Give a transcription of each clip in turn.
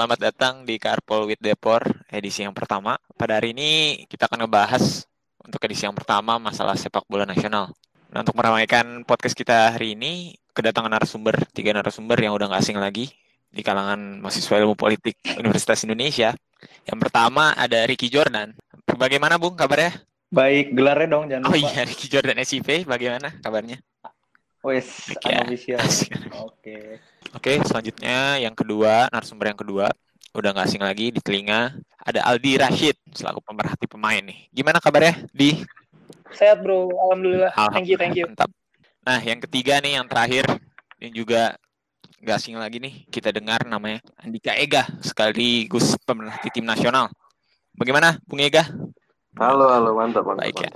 selamat datang di Carpool with Depor edisi yang pertama. Pada hari ini kita akan ngebahas untuk edisi yang pertama masalah sepak bola nasional. Nah, untuk meramaikan podcast kita hari ini, kedatangan narasumber, tiga narasumber yang udah nggak asing lagi di kalangan mahasiswa ilmu politik Universitas Indonesia. Yang pertama ada Ricky Jordan. Bagaimana Bung kabarnya? Baik, gelarnya dong jangan Oh lupa. iya, Ricky Jordan SIP, bagaimana kabarnya? Wes, unofficial. Oke. Oke, selanjutnya yang kedua, narasumber yang kedua, udah nggak asing lagi di telinga, ada Aldi Rashid selaku pemerhati pemain nih. Gimana kabarnya di? Sehat bro, alhamdulillah. Thank you, thank you. Mantap. Nah, yang ketiga nih, yang terakhir, yang juga nggak asing lagi nih, kita dengar namanya Andika Ega, sekaligus pemerhati tim nasional. Bagaimana, Bung Ega? Halo, halo, mantap, mantap. Baik ya.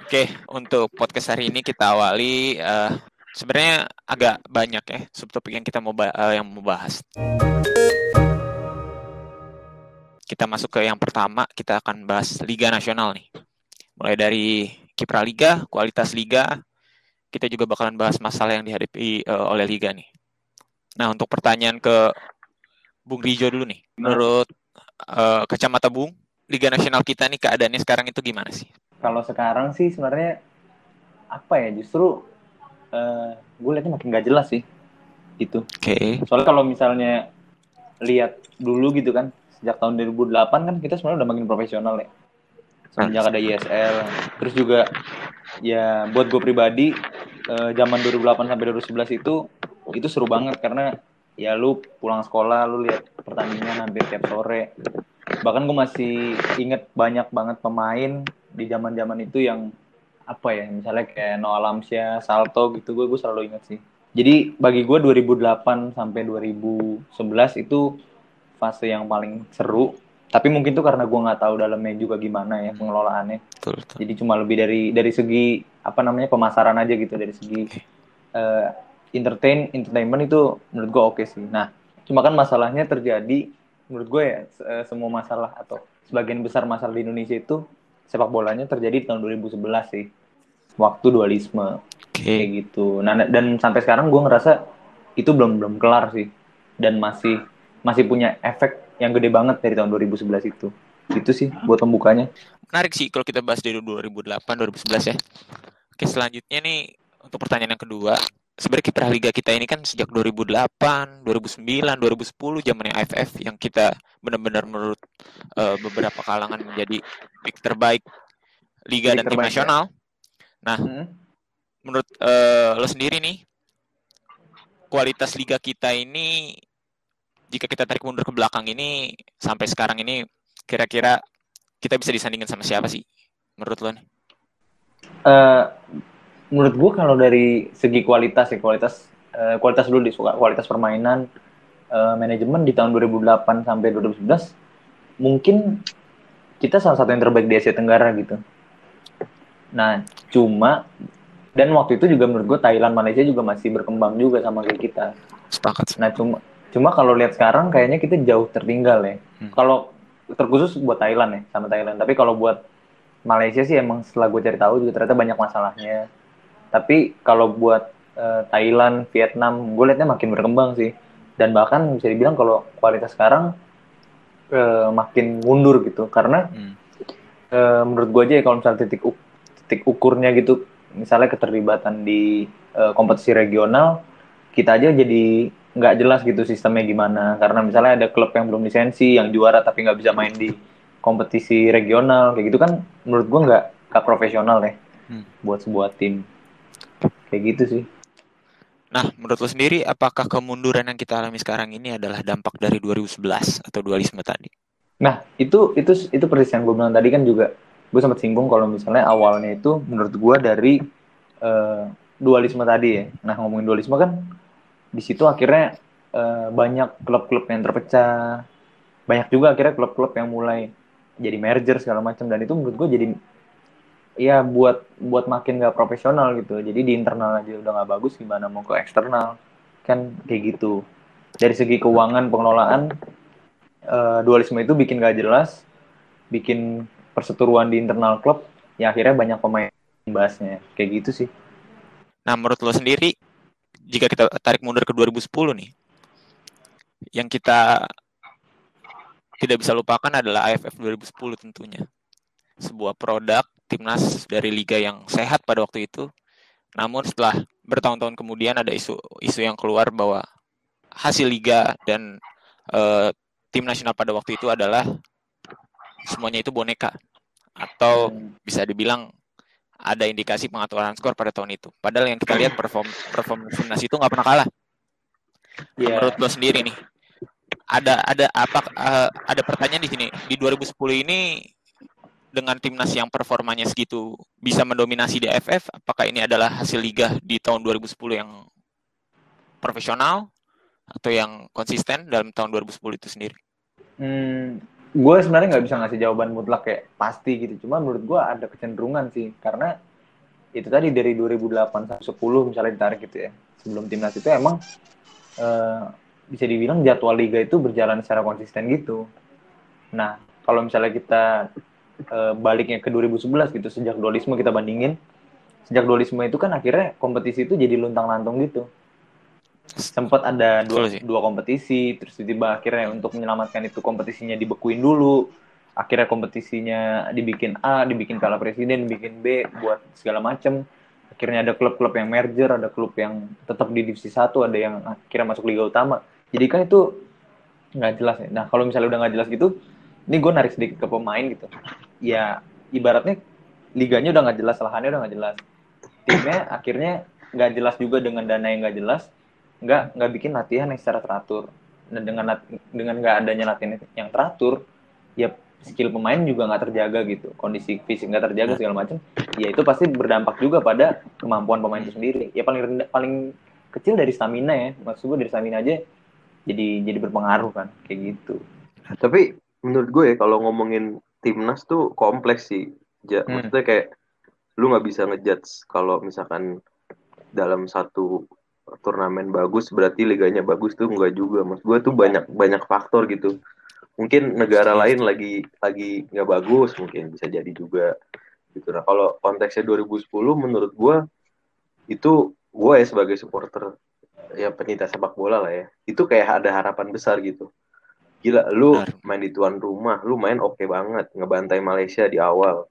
Oke, untuk podcast hari ini kita awali eh, sebenarnya agak banyak ya subtopik yang kita mau eh, yang mau bahas. Kita masuk ke yang pertama, kita akan bahas Liga Nasional nih. Mulai dari kiprah liga, kualitas liga, kita juga bakalan bahas masalah yang dihadapi eh, oleh liga nih. Nah, untuk pertanyaan ke Bung Rijo dulu nih. Menurut eh, kacamata Bung, Liga Nasional kita nih keadaannya sekarang itu gimana sih? Kalau sekarang sih sebenarnya apa ya? Justru eh gue liatnya makin gak jelas sih. Gitu. Oke. Soalnya kalau misalnya lihat dulu gitu kan, sejak tahun 2008 kan kita sebenarnya udah makin profesional ya. Semenjak ada ISL, terus juga ya buat gue pribadi eh, zaman 2008 sampai 2011 itu itu seru banget karena ya lu pulang sekolah lu lihat pertandingan hampir tiap sore. Bahkan gue masih inget banyak banget pemain di zaman-zaman itu yang apa ya misalnya kayak Noah Lamsia, Salto gitu gue gue selalu inget sih. Jadi bagi gue 2008 sampai 2011 itu fase yang paling seru. Tapi mungkin tuh karena gue nggak tahu dalamnya juga gimana ya pengelolaannya. Betul, betul. Jadi cuma lebih dari dari segi apa namanya pemasaran aja gitu dari segi eh, entertain entertainment itu menurut gue oke sih. Nah cuma kan masalahnya terjadi menurut gue ya se- semua masalah atau sebagian besar masalah di Indonesia itu sepak bolanya terjadi di tahun 2011 sih waktu dualisme Oke. kayak gitu. Nah dan sampai sekarang gue ngerasa itu belum belum kelar sih dan masih masih punya efek yang gede banget dari tahun 2011 itu. Itu sih buat pembukanya. Menarik sih kalau kita bahas dari 2008 2011 ya. Oke, selanjutnya nih untuk pertanyaan yang kedua. Sebenarnya kiprah liga kita ini kan sejak 2008, 2009, 2010 zamannya AFF yang kita benar-benar menurut eh, beberapa kalangan menjadi pick terbaik liga Pick dan tim ya. nasional. Hmm. Menurut eh, lo sendiri nih kualitas liga kita ini jika kita tarik mundur ke belakang ini sampai sekarang ini kira-kira kita bisa disandingkan sama siapa sih menurut lo nih? Eh, menurut gue kalau dari segi kualitas ya kualitas eh, kualitas dulu di kualitas permainan eh, manajemen di tahun 2008 sampai 2011 mungkin kita salah satu yang terbaik di Asia Tenggara gitu. Nah cuma dan waktu itu juga menurut gue Thailand Malaysia juga masih berkembang juga sama kayak kita. Sepakat. Nah cuma cuma kalau lihat sekarang kayaknya kita jauh tertinggal ya. Hmm. Kalau terkhusus buat Thailand ya sama Thailand. Tapi kalau buat Malaysia sih emang setelah gue cari tahu juga ternyata banyak masalahnya. Tapi kalau buat eh, Thailand, Vietnam, gue liatnya makin berkembang sih. Dan bahkan bisa dibilang kalau kualitas sekarang eh, makin mundur gitu. Karena Hmm. eh, menurut gue aja ya kalau misalnya titik uk- titik ukurnya gitu, misalnya keterlibatan di eh, kompetisi regional, kita aja jadi nggak jelas gitu sistemnya gimana. Karena misalnya ada klub yang belum lisensi, yang juara tapi nggak bisa main di kompetisi regional, kayak gitu kan menurut gue nggak nggak profesional ya Hmm. buat sebuah tim. Kayak gitu sih. Nah, menurut lo sendiri apakah kemunduran yang kita alami sekarang ini adalah dampak dari 2011 atau dualisme tadi? Nah, itu itu itu persis yang gue bilang tadi kan juga gue sempat singgung kalau misalnya awalnya itu menurut gue dari eh, dualisme tadi ya. Nah, ngomongin dualisme kan di situ akhirnya eh, banyak klub-klub yang terpecah. Banyak juga akhirnya klub-klub yang mulai jadi merger segala macam dan itu menurut gue jadi ya buat buat makin gak profesional gitu. Jadi di internal aja udah nggak bagus gimana mau ke eksternal. Kan kayak gitu. Dari segi keuangan pengelolaan eh, dualisme itu bikin gak jelas, bikin perseteruan di internal klub, ya akhirnya banyak pemain bahasnya. Kayak gitu sih. Nah, menurut lo sendiri jika kita tarik mundur ke 2010 nih, yang kita tidak bisa lupakan adalah AFF 2010 tentunya. Sebuah produk timnas dari liga yang sehat pada waktu itu. Namun setelah bertahun-tahun kemudian ada isu isu yang keluar bahwa hasil liga dan uh, tim nasional pada waktu itu adalah semuanya itu boneka atau bisa dibilang ada indikasi pengaturan skor pada tahun itu. Padahal yang kita lihat perform perform timnas itu nggak pernah kalah. Yeah. Menurut lo sendiri nih, ada ada apa uh, ada pertanyaan di sini di 2010 ini dengan timnas yang performanya segitu bisa mendominasi di AFF apakah ini adalah hasil liga di tahun 2010 yang profesional atau yang konsisten dalam tahun 2010 itu sendiri? Hmm, gue sebenarnya nggak bisa ngasih jawaban mutlak kayak pasti gitu. Cuma menurut gue ada kecenderungan sih karena itu tadi dari 2008 sampai 10 misalnya ditarik gitu ya. Sebelum timnas itu emang uh, bisa dibilang jadwal liga itu berjalan secara konsisten gitu. Nah, kalau misalnya kita uh, baliknya ke 2011 gitu sejak dualisme kita bandingin, sejak dualisme itu kan akhirnya kompetisi itu jadi luntang-lantung gitu. Sempat ada dua, dua kompetisi terus tiba-tiba akhirnya untuk menyelamatkan itu kompetisinya dibekuin dulu. Akhirnya kompetisinya dibikin A dibikin kalah presiden dibikin B buat segala macem. Akhirnya ada klub-klub yang merger ada klub yang tetap di divisi satu ada yang akhirnya masuk liga utama. Jadi kan itu nggak jelas ya nah kalau misalnya udah nggak jelas gitu ini gue narik sedikit ke pemain gitu ya ibaratnya liganya udah nggak jelas lahannya udah nggak jelas. Timnya akhirnya nggak jelas juga dengan dana yang nggak jelas nggak nggak bikin latihan yang secara teratur. Dan dengan dengan nggak adanya latihan yang teratur ya skill pemain juga nggak terjaga gitu. Kondisi fisik nggak terjaga segala macam ya itu pasti berdampak juga pada kemampuan pemain itu sendiri. Ya paling rendah, paling kecil dari stamina ya. Maksud gue dari stamina aja jadi jadi berpengaruh kan kayak gitu. Tapi menurut gue ya kalau ngomongin timnas tuh kompleks sih. Ja, hmm. maksudnya kayak lu nggak bisa ngejudge kalau misalkan dalam satu turnamen bagus berarti liganya bagus tuh enggak juga. Mas gue tuh banyak banyak faktor gitu. Mungkin negara lain lagi lagi nggak bagus mungkin bisa jadi juga gitu. Nah kalau konteksnya 2010 menurut gue itu gue ya sebagai supporter ya pencinta sepak bola lah ya. Itu kayak ada harapan besar gitu gila lu main di tuan rumah lu main oke okay banget ngebantai Malaysia di awal.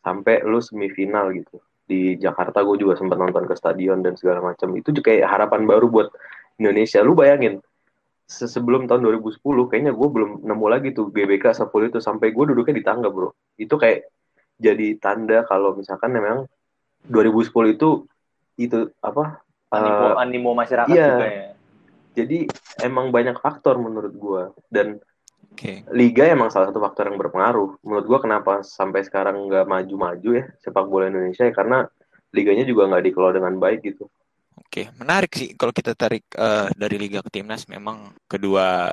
Sampai lu semifinal gitu. Di Jakarta gue juga sempat nonton ke stadion dan segala macam. Itu juga kayak harapan baru buat Indonesia. Lu bayangin sebelum tahun 2010 kayaknya gue belum nemu lagi tuh GBK 10 itu. Sampai gue duduknya di tangga bro. Itu kayak jadi tanda kalau misalkan memang 2010 itu itu apa animo, uh, animo masyarakat iya, juga ya jadi emang banyak faktor menurut gue dan Okay. Liga emang salah satu faktor yang berpengaruh. Menurut gua kenapa sampai sekarang nggak maju-maju ya sepak bola Indonesia ya karena liganya juga nggak dikelola dengan baik gitu. Oke, menarik sih kalau kita tarik uh, dari liga ke timnas memang kedua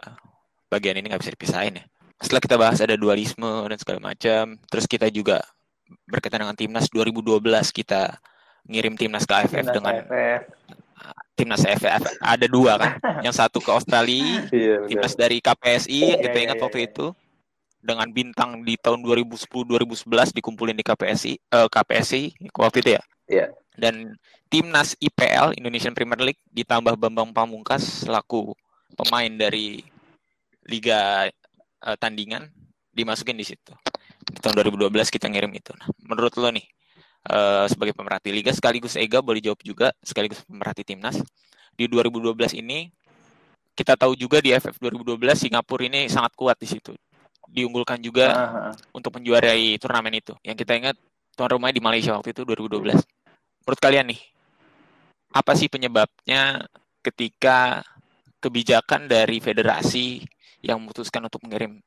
bagian ini nggak bisa dipisahin ya. Setelah kita bahas ada dualisme dan segala macam, terus kita juga berkaitan dengan timnas 2012 kita ngirim timnas ke AFF timnas dengan AFF timnas AFF ada dua kan? Yang satu ke Australia iya, timnas dari KPSI yang kita iya, ingat iya, waktu iya. itu? Dengan bintang di tahun 2010 2011 dikumpulin di KPSI eh, KPSI waktu itu ya? Iya. dan timnas IPL Indonesian Premier League ditambah Bambang Pamungkas selaku pemain dari liga uh, tandingan dimasukin di situ. Di tahun 2012 kita ngirim itu. Nah menurut lo nih uh, sebagai pemerhati liga sekaligus Ega boleh jawab juga sekaligus pemerhati timnas. Di 2012 ini kita tahu juga di FF 2012 Singapura ini sangat kuat di situ. Diunggulkan juga uh-huh. untuk menjuarai turnamen itu. Yang kita ingat tuan rumahnya di Malaysia waktu itu 2012 menurut kalian nih apa sih penyebabnya ketika kebijakan dari federasi yang memutuskan untuk mengirim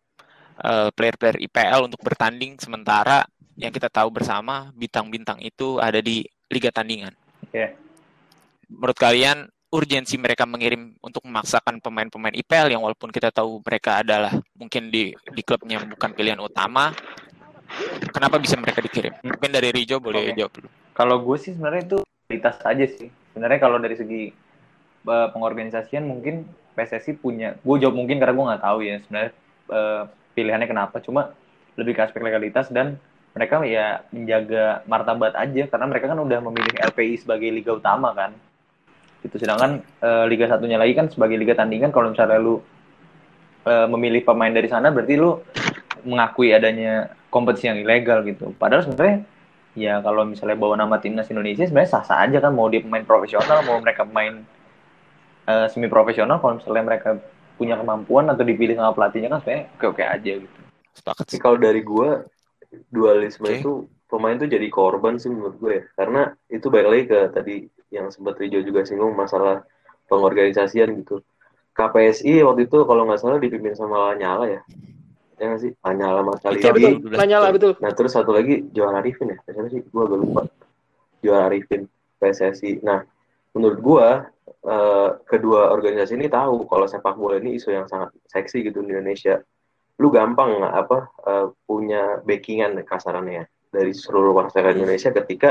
uh, player-player IPL untuk bertanding sementara yang kita tahu bersama bintang-bintang itu ada di liga tandingan. Okay. Menurut kalian urgensi mereka mengirim untuk memaksakan pemain-pemain IPL yang walaupun kita tahu mereka adalah mungkin di di klubnya bukan pilihan utama, kenapa bisa mereka dikirim? Mungkin dari Rijo boleh okay. jawab dulu. Kalau gue sih sebenarnya itu kualitas aja sih. Sebenarnya kalau dari segi uh, pengorganisasian mungkin PSSI punya. Gue jawab mungkin karena gue nggak tahu ya sebenarnya uh, pilihannya kenapa. Cuma lebih ke aspek legalitas dan mereka ya menjaga martabat aja karena mereka kan udah memilih LPI sebagai liga utama kan itu sedangkan uh, liga satunya lagi kan sebagai liga tandingan kalau misalnya lu uh, memilih pemain dari sana berarti lu mengakui adanya kompetisi yang ilegal gitu. Padahal sebenarnya ya kalau misalnya bawa nama timnas Indonesia sebenarnya sah-sah aja kan mau dia pemain profesional, mau mereka pemain uh, semi profesional kalau misalnya mereka punya kemampuan atau dipilih sama pelatihnya kan sebenarnya oke-oke aja gitu. Sepakat sih. Kalau dari gue dualisme okay. itu pemain tuh jadi korban sih menurut gue ya. Karena itu balik lagi ke tadi yang sempat Rijo juga singgung masalah pengorganisasian gitu. KPSI waktu itu kalau nggak salah dipimpin sama Lanyala ya. Ya nggak sih? Lanyala sama kali betul, betul. Lanyala betul. Nah terus satu lagi Johan Arifin ya. Siapa sih? Gue agak lupa. Johan Arifin PSSI. Nah menurut gue uh, kedua organisasi ini tahu kalau sepak bola ini isu yang sangat seksi gitu di Indonesia. Lu gampang nggak apa uh, punya backingan kasarannya ya, dari seluruh masyarakat Indonesia ketika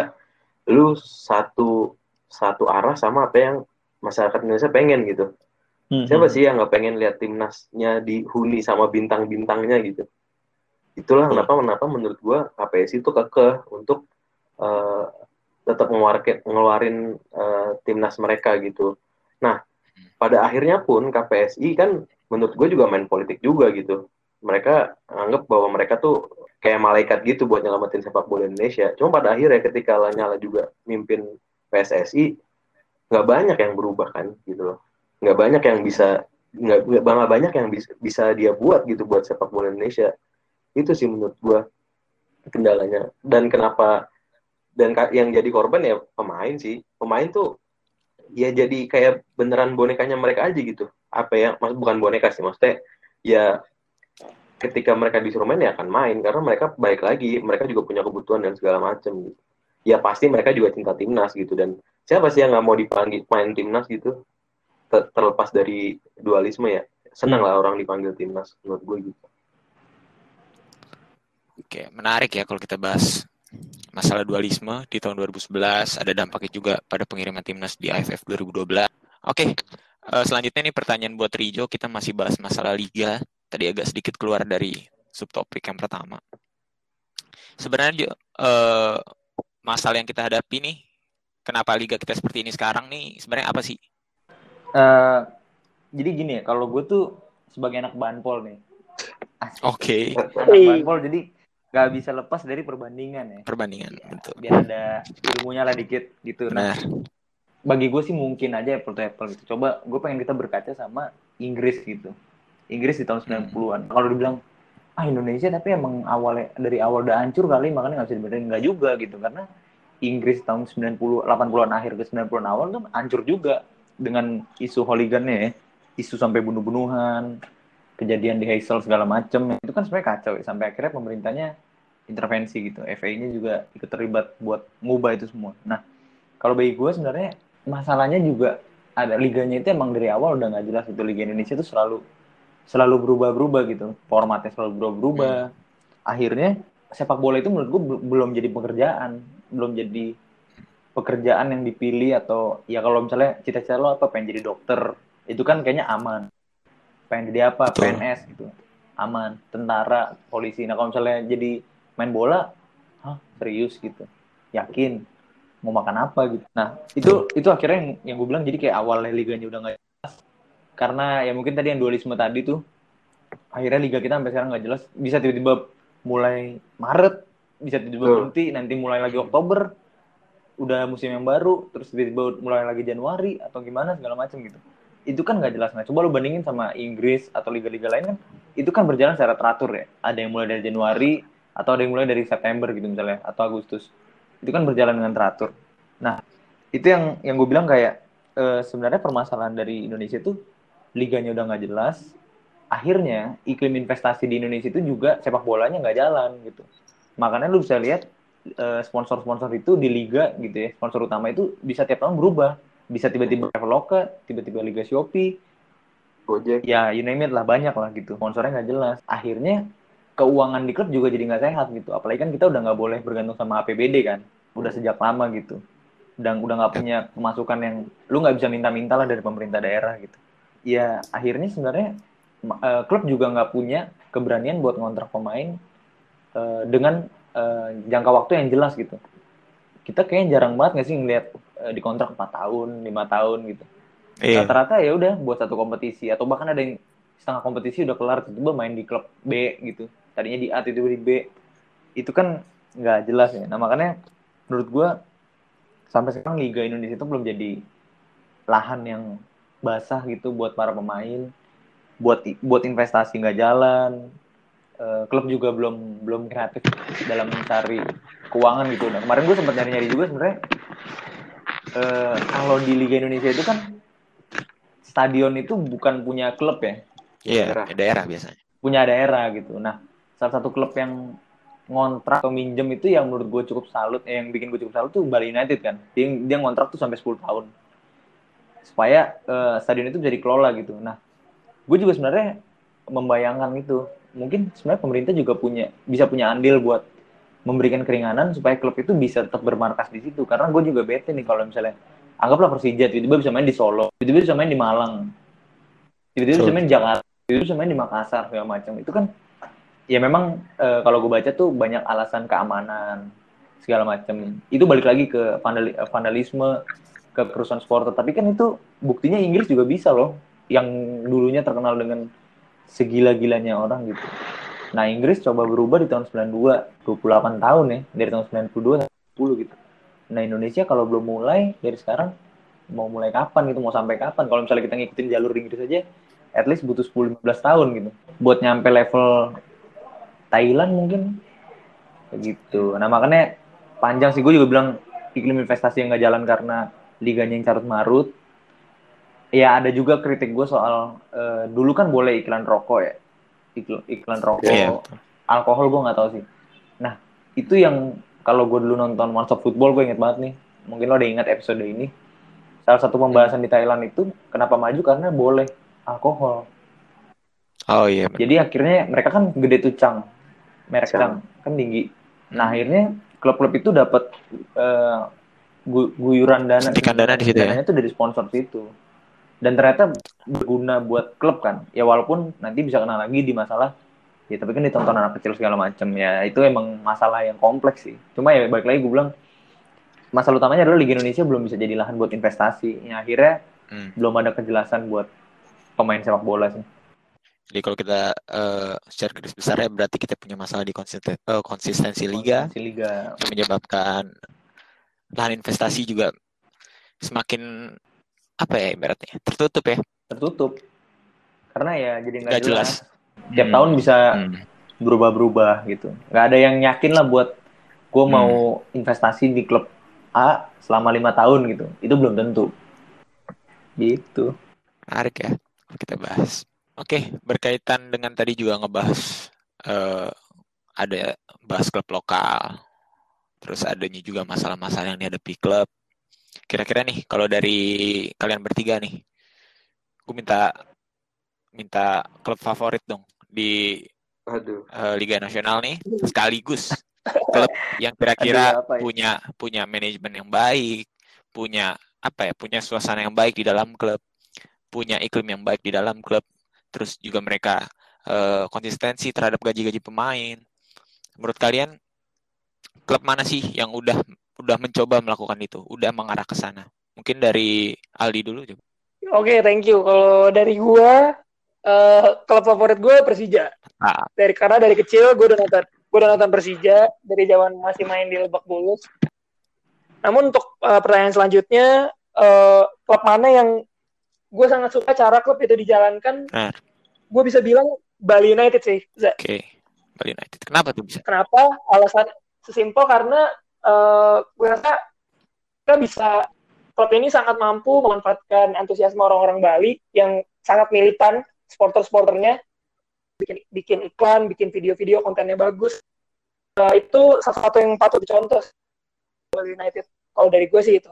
lu satu satu arah sama apa yang masyarakat Indonesia pengen gitu. Hmm. Siapa sih yang nggak pengen lihat timnasnya dihuni sama bintang-bintangnya gitu? Itulah kenapa kenapa menurut gua KPSI itu kekeh untuk uh, tetap ngeluarin, ngeluarin uh, timnas mereka gitu. Nah, pada akhirnya pun KPSI kan menurut gue juga main politik juga gitu. Mereka anggap bahwa mereka tuh kayak malaikat gitu buat nyelamatin sepak bola Indonesia. Cuma pada akhirnya ketika Lanyala juga mimpin PSSI, nggak banyak yang berubah kan gitu loh. Nggak banyak yang bisa nggak nggak banyak yang bisa bisa dia buat gitu buat sepak bola Indonesia. Itu sih menurut gua kendalanya. Dan kenapa dan yang jadi korban ya pemain sih. Pemain tuh ya jadi kayak beneran bonekanya mereka aja gitu. Apa ya bukan boneka sih maksudnya ya ketika mereka disuruh main ya akan main. Karena mereka baik lagi mereka juga punya kebutuhan dan segala macam gitu ya pasti mereka juga cinta timnas gitu. Dan siapa sih yang nggak mau dipanggil main timnas gitu? Ter terlepas dari dualisme ya. Senang lah orang dipanggil timnas menurut gue gitu. Oke menarik ya kalau kita bahas masalah dualisme di tahun 2011 ada dampaknya juga pada pengiriman timnas di AFF 2012 oke uh, selanjutnya nih pertanyaan buat Rijo. Kita masih bahas masalah liga tadi agak sedikit keluar dari subtopik yang pertama sebenarnya uh, masalah yang kita hadapi nih, kenapa liga kita seperti ini sekarang nih, sebenarnya apa sih? Uh, jadi gini ya, kalau gue tuh sebagai anak banpol nih. Oke. Okay. Anak banpol jadi gak bisa lepas dari perbandingan ya. Perbandingan, ya, betul. Biar ada ilmunya lah dikit gitu. Nah, bagi gue sih mungkin aja apple to apple gitu. Coba gue pengen kita berkaca sama Inggris gitu. Inggris di tahun 90-an. Hmm. Kalau dibilang ah Indonesia tapi emang awalnya dari awal udah hancur kali makanya nggak bisa dibenerin. Nggak juga gitu karena Inggris tahun 90 80-an akhir ke 90-an awal tuh hancur juga dengan isu hooligannya ya. Isu sampai bunuh-bunuhan kejadian di Hazel segala macem. Itu kan sebenarnya kacau ya sampai akhirnya pemerintahnya intervensi gitu. FA-nya juga ikut terlibat buat ngubah itu semua. Nah kalau bagi gue sebenarnya masalahnya juga ada liganya itu emang dari awal udah nggak jelas itu liga Indonesia itu selalu selalu berubah-berubah gitu. Formatnya selalu berubah-berubah. Hmm. akhirnya sepak bola itu menurut gue belum jadi pekerjaan. Belum jadi pekerjaan yang dipilih atau ya kalau misalnya cita-cita lo apa? Pengen jadi dokter. Itu kan kayaknya aman. Pengen jadi apa? Betul. PNS gitu. Aman. Tentara polisi. Nah kalau misalnya jadi main bola hah? Serius gitu. Yakin mau makan apa gitu. Nah itu itu akhirnya yang, yang gue bilang jadi kayak awalnya liganya udah nggak karena ya mungkin tadi yang dualisme tadi tuh akhirnya liga kita sampai sekarang nggak jelas. Bisa tiba-tiba mulai Maret bisa tiba-tiba berhenti nanti mulai lagi Oktober udah musim yang baru terus tiba-tiba mulai lagi Januari atau gimana segala macam gitu. Itu kan nggak jelas nah coba lu bandingin sama Inggris atau liga-liga lain kan itu kan berjalan secara teratur ya. Ada yang mulai dari Januari atau ada yang mulai dari September gitu misalnya atau Agustus. Itu kan berjalan dengan teratur. Nah itu yang yang gue bilang kayak e, sebenarnya permasalahan dari Indonesia tuh liganya udah nggak jelas akhirnya iklim investasi di Indonesia itu juga sepak bolanya nggak jalan gitu. Makanya lu bisa lihat eh, sponsor-sponsor itu di liga gitu ya sponsor utama itu bisa tiap tahun berubah. Bisa tiba-tiba Traveloka tiba-tiba Liga Shopee Gojek. ya you name it lah banyak lah gitu. Sponsornya nggak jelas. Akhirnya keuangan di klub juga jadi nggak sehat gitu. Apalagi kan kita udah nggak boleh bergantung sama APBD kan. Udah sejak lama gitu. Dan udah nggak punya pemasukan yang lu nggak bisa minta-minta lah dari pemerintah daerah gitu ya akhirnya sebenarnya uh, klub juga nggak punya keberanian buat ngontrak pemain uh, dengan uh, jangka waktu yang jelas gitu. Kita kayaknya jarang banget nggak sih ngeliat uh, di kontrak 4 tahun, lima tahun gitu. Iya. Rata-rata ya udah buat satu kompetisi atau bahkan ada yang setengah kompetisi udah kelar tiba-tiba main di klub B gitu tadinya di A tiba-tiba di B itu kan nggak jelas ya nah makanya menurut gue sampai sekarang Liga Indonesia itu belum jadi lahan yang basah gitu buat para pemain buat buat investasi nggak jalan uh, klub juga belum belum kreatif dalam mencari keuangan gitu. Nah kemarin gue sempat nyari-nyari juga sebenarnya uh, kalau di Liga Indonesia itu kan stadion itu bukan punya klub ya? Iya daerah. daerah biasanya. Punya daerah gitu. Nah salah satu klub yang ngontrak atau minjem itu yang menurut gue cukup salut eh, yang bikin gue cukup salut tuh Bali United kan. Dia, dia ngontrak tuh sampai 10 tahun supaya uh, stadion itu jadi kelola gitu. Nah gue juga sebenarnya membayangkan itu mungkin sebenarnya pemerintah juga punya bisa punya andil buat memberikan keringanan supaya klub itu bisa tetap bermarkas di situ. Karena gue juga bete nih kalau misalnya anggaplah Persija tiba-tiba bisa main di Solo tiba-tiba bisa main di Malang tiba-tiba bisa main di Jakarta tiba-tiba bisa main di Makassar segala macam. Itu kan ya memang e, kalau gue baca tuh banyak alasan keamanan segala macam. Itu balik lagi ke vandal vandalisme ke perusahaan sport tapi kan itu buktinya Inggris juga bisa loh yang dulunya terkenal dengan segila-gilanya orang gitu. Nah Inggris coba berubah di tahun 92 28 tahun ya dari tahun 92 10 gitu. Nah Indonesia kalau belum mulai dari sekarang mau mulai kapan gitu mau sampai kapan? Kalau misalnya kita ngikutin jalur Inggris aja at least butuh 10 15 tahun gitu. Buat nyampe level Thailand mungkin begitu nah makanya panjang sih gue juga bilang iklim investasi yang nggak jalan karena liganya yang carut marut. Ya ada juga kritik gue soal uh, dulu kan boleh iklan rokok ya. Iklan, iklan rokok. Yeah. alkohol gue nggak tahu sih. Nah itu yang kalau gue dulu nonton Stop Football gue inget banget nih. Mungkin lo udah ingat episode ini. Salah satu pembahasan di Thailand itu kenapa maju? Karena boleh. Alkohol. Oh iya jadi akhirnya mereka kan gede tucang merek sedang kan tinggi. Nah akhirnya klub-klub itu dapat uh, guyuran dana. Suntikan dana di situ ya. itu dari sponsor situ. Dan ternyata berguna buat klub kan. Ya walaupun nanti bisa kena lagi di masalah ya tapi kan ditonton anak kecil segala macam ya itu emang masalah yang kompleks sih cuma ya balik lagi gue bilang masalah utamanya adalah Liga Indonesia belum bisa jadi lahan buat investasi ya akhirnya hmm. belum ada kejelasan buat pemain sepak bola sih jadi kalau kita uh, secara garis besarnya berarti kita punya masalah di konsisten, uh, konsistensi liga, konsistensi liga yang menyebabkan lahan investasi juga semakin apa ya ibaratnya tertutup ya? Tertutup. Karena ya jadi nggak jelas. jelas. Tiap hmm. tahun bisa hmm. berubah-berubah gitu. Nggak ada yang yakin lah buat gue hmm. mau investasi di klub A selama lima tahun gitu. Itu belum tentu. Gitu. Menarik ya kita bahas. Oke, berkaitan dengan tadi juga ngebahas uh, ada bahas klub lokal, terus adanya juga masalah-masalah yang dihadapi klub. Kira-kira nih, kalau dari kalian bertiga nih, gue minta minta klub favorit dong di Aduh. Uh, Liga Nasional nih, sekaligus klub yang kira-kira ya? punya punya manajemen yang baik, punya apa ya, punya suasana yang baik di dalam klub, punya iklim yang baik di dalam klub terus juga mereka uh, konsistensi terhadap gaji-gaji pemain. Menurut kalian klub mana sih yang udah udah mencoba melakukan itu, udah mengarah ke sana? Mungkin dari Aldi dulu coba. Oke, okay, thank you. Kalau dari gua uh, klub favorit gue Persija. Ah. Dari karena dari kecil gue udah nonton gue udah nonton Persija dari zaman masih main di Lebak Bulus. Namun untuk uh, pertanyaan selanjutnya, uh, klub mana yang gue sangat suka cara klub itu dijalankan. Nah. Gue bisa bilang Bali United sih. Oke, okay. Bali United. Kenapa tuh bisa? Kenapa? Alasan sesimpel karena uh, gue rasa kita bisa klub ini sangat mampu memanfaatkan antusiasme orang-orang Bali yang sangat militan, supporter-supporternya bikin bikin iklan, bikin video-video kontennya bagus. Uh, itu satu yang patut dicontoh Bali United. Kalau dari gue sih itu.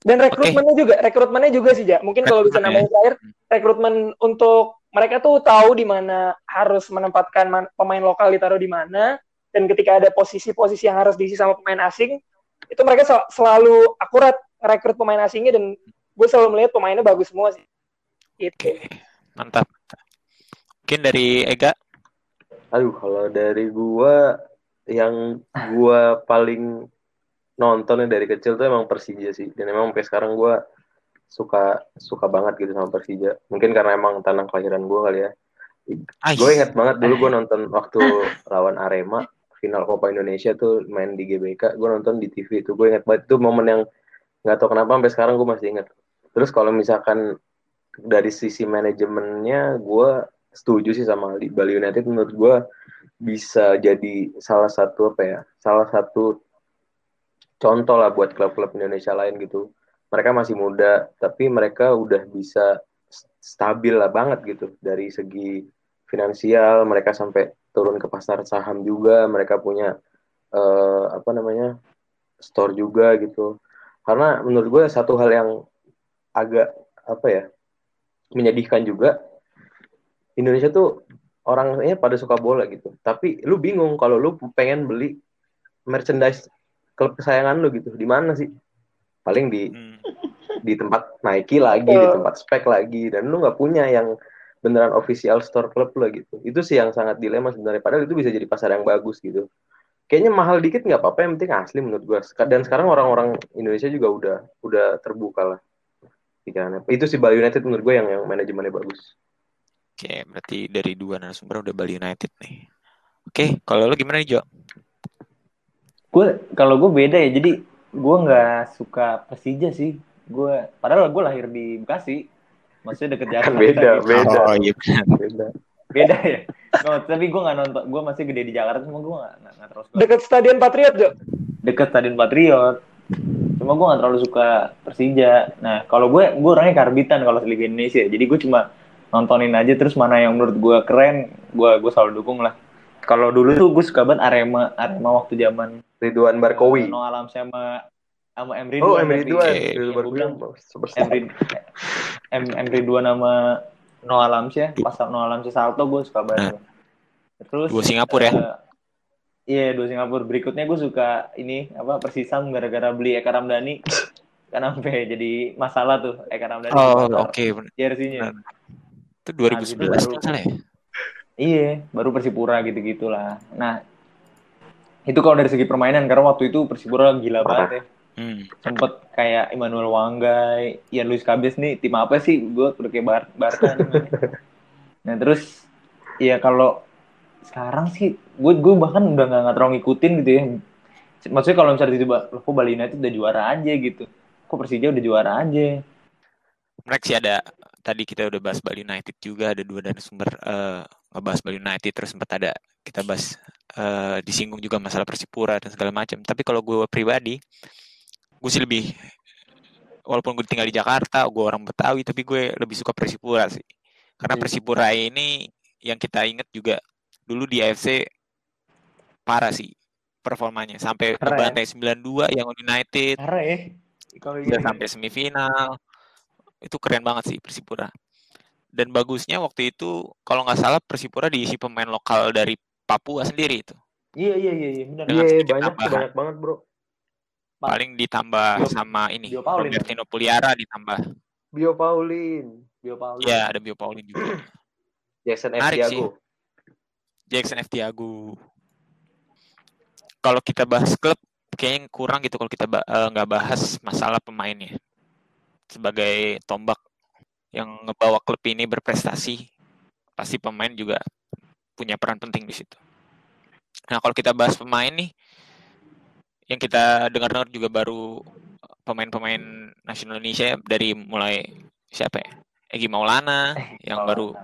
Dan rekrutmennya okay. juga, rekrutmennya juga sih, Ja. Mungkin kalau bisa namanya terakhir, rekrutmen untuk mereka tuh tahu di mana harus menempatkan pemain lokal ditaruh di mana dan ketika ada posisi-posisi yang harus diisi sama pemain asing, itu mereka sel selalu akurat rekrut pemain asingnya dan gue selalu melihat pemainnya bagus semua sih. Itu. Okay. Mantap. Mungkin dari Ega? Aduh, kalau dari gua yang gua paling nontonnya dari kecil tuh emang Persija sih dan emang sampai sekarang gue suka suka banget gitu sama Persija mungkin karena emang tanah kelahiran gue kali ya gue ingat banget dulu gue nonton waktu lawan Arema final Copa Indonesia tuh main di GBK. Gue nonton di TV itu gue ingat banget. Itu momen yang nggak tahu kenapa sampai sekarang gue masih ingat. Terus kalau misalkan dari sisi manajemennya gue setuju sih sama Bali United. Menurut gue bisa jadi salah satu apa ya salah satu contoh lah buat klub-klub Indonesia lain gitu. Mereka masih muda tapi mereka udah bisa stabil lah banget gitu. Dari segi finansial mereka sampai turun ke pasar saham juga mereka punya uh, apa namanya store juga gitu. Karena menurut gue satu hal yang agak apa ya menyedihkan juga Indonesia tuh orangnya pada suka bola gitu. Tapi lu bingung kalau lu pengen beli merchandise klub kesayangan lu gitu di mana sih? Paling di hmm. di tempat Nike lagi di tempat spek lagi dan lu nggak punya yang beneran official store klub lo gitu. Itu sih yang sangat dilema sebenarnya. Padahal itu bisa jadi pasar yang bagus gitu. Kayaknya mahal dikit nggak apa-apa yang penting asli menurut gua. Dan sekarang orang-orang Indonesia juga udah udah terbuka lah pikirannya. Itu sih Bali United menurut gue yang yang manajemennya bagus. Oke berarti dari dua narasumber udah Bali United nih. Oke kalau lo gimana nih Jo? Gue kalau gue beda ya. Jadi gue nggak suka Persija sih. Gue padahal gue lahir di Bekasi maksudnya deket Jakarta beda gitu. beda. oh iya beda. Beda ya? No, tapi gue nggak nonton gue masih gede di Jakarta cuma gue nggak terus deket Stadion Patriot Jo? Deket Stadion Patriot. Cuma gue gak terlalu suka Persija. Nah kalau gue gue orangnya karbitan kalau Liga Indonesia. Jadi gue cuma nontonin aja terus mana yang menurut gue keren gue gue selalu dukung lah. Kalau dulu tuh gue suka banget Arema Arema waktu zaman Ridwan Barkowi. No Alam sama sama Emri oh Emri Ridwan Emri Emri Emri Ridwan sama No Alam sih pas No Alam sih Salto gue suka banget terus dua Singapura ya uh, Iya, dua Singapura. Berikutnya gue suka ini apa Persisam gara-gara beli Eka Ramdhani. kan sampai jadi masalah tuh Eka Ramdhani. Oh, oke. Okay. Jersey-nya. Itu 2011 nah, baru, ya? Iya, baru Persipura gitu-gitulah. Nah, itu kalau dari segi permainan karena waktu itu Persipura gila banget ya. Hmm. Sempet kayak Immanuel Wanggai, Ian Luis Cabes nih tim apa sih? Gue udah kayak Bar Barca. nah terus ya kalau sekarang sih gue gue bahkan udah nggak terlalu ngikutin gitu ya maksudnya kalau misalnya tiba kok Bali United udah juara aja gitu kok Persija udah juara aja mereka sih ada tadi kita udah bahas Bali United juga ada dua dan sumber uh, ngebahas Bali United terus sempat ada kita bahas uh, disinggung juga masalah Persipura dan segala macam tapi kalau gue pribadi gue sih lebih walaupun gue tinggal di Jakarta gue orang Betawi tapi gue lebih suka Persipura sih karena iya. Persipura ini yang kita ingat juga dulu di AFC parah sih performanya sampai ke bantai ya? 92 yang United. Parah ya. Kalau ya, sampai semifinal. Itu keren banget sih Persipura. Dan bagusnya waktu itu kalau nggak salah Persipura diisi pemain lokal dari Papua sendiri itu. Iya iya iya iya benar. Iya, iya banyak banyak banget, Bro. Paling ditambah Bio, sama ini Bio Paulin. Robertino Puliara ditambah. Bio Paulin. Bio Paulin. Iya, ada Bio Paulin juga. Jason F. Diago. Jackson F. Tiago. Kalau kita bahas klub, kayaknya kurang gitu kalau kita eh, nggak uh, bahas masalah pemainnya. Sebagai tombak yang ngebawa klub ini berprestasi, pasti pemain juga punya peran penting di situ. Nah, kalau kita bahas pemain nih, yang kita dengar-dengar juga baru pemain-pemain nasional Indonesia dari mulai siapa ya? Egi Maulana yang baru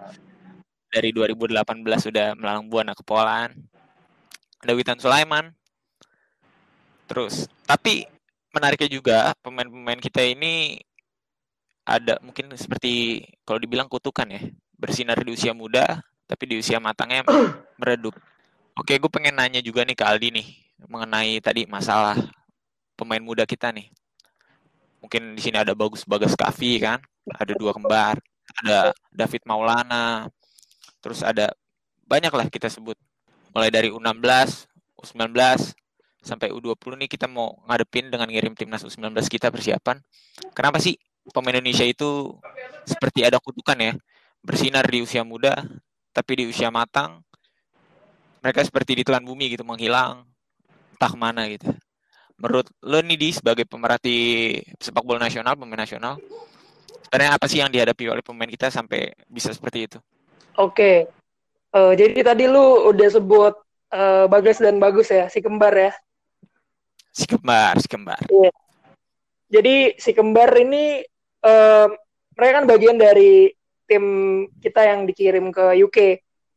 dari 2018 sudah melalang buana ke Poland. Ada Witan Sulaiman. Terus, tapi menariknya juga pemain-pemain kita ini ada mungkin seperti kalau dibilang kutukan ya, bersinar di usia muda, tapi di usia matangnya meredup. Oke, gue pengen nanya juga nih ke Aldi nih mengenai tadi masalah pemain muda kita nih. Mungkin di sini ada Bagus Bagas Kavi kan, ada dua kembar, ada David Maulana, Terus ada banyak lah kita sebut. Mulai dari U16, U19, sampai U20 nih kita mau ngadepin dengan ngirim timnas U19 kita persiapan. Kenapa sih pemain Indonesia itu seperti ada kutukan ya? Bersinar di usia muda, tapi di usia matang mereka seperti ditelan bumi gitu menghilang entah mana gitu. Menurut lo nih di sebagai pemerhati sepak bola nasional, pemain nasional, sebenarnya apa sih yang dihadapi oleh pemain kita sampai bisa seperti itu? Oke, Uh, jadi tadi lu udah sebut uh, Bagas dan Bagus ya, si kembar ya. Si kembar, si kembar. Iya. Jadi si kembar ini uh, mereka kan bagian dari tim kita yang dikirim ke UK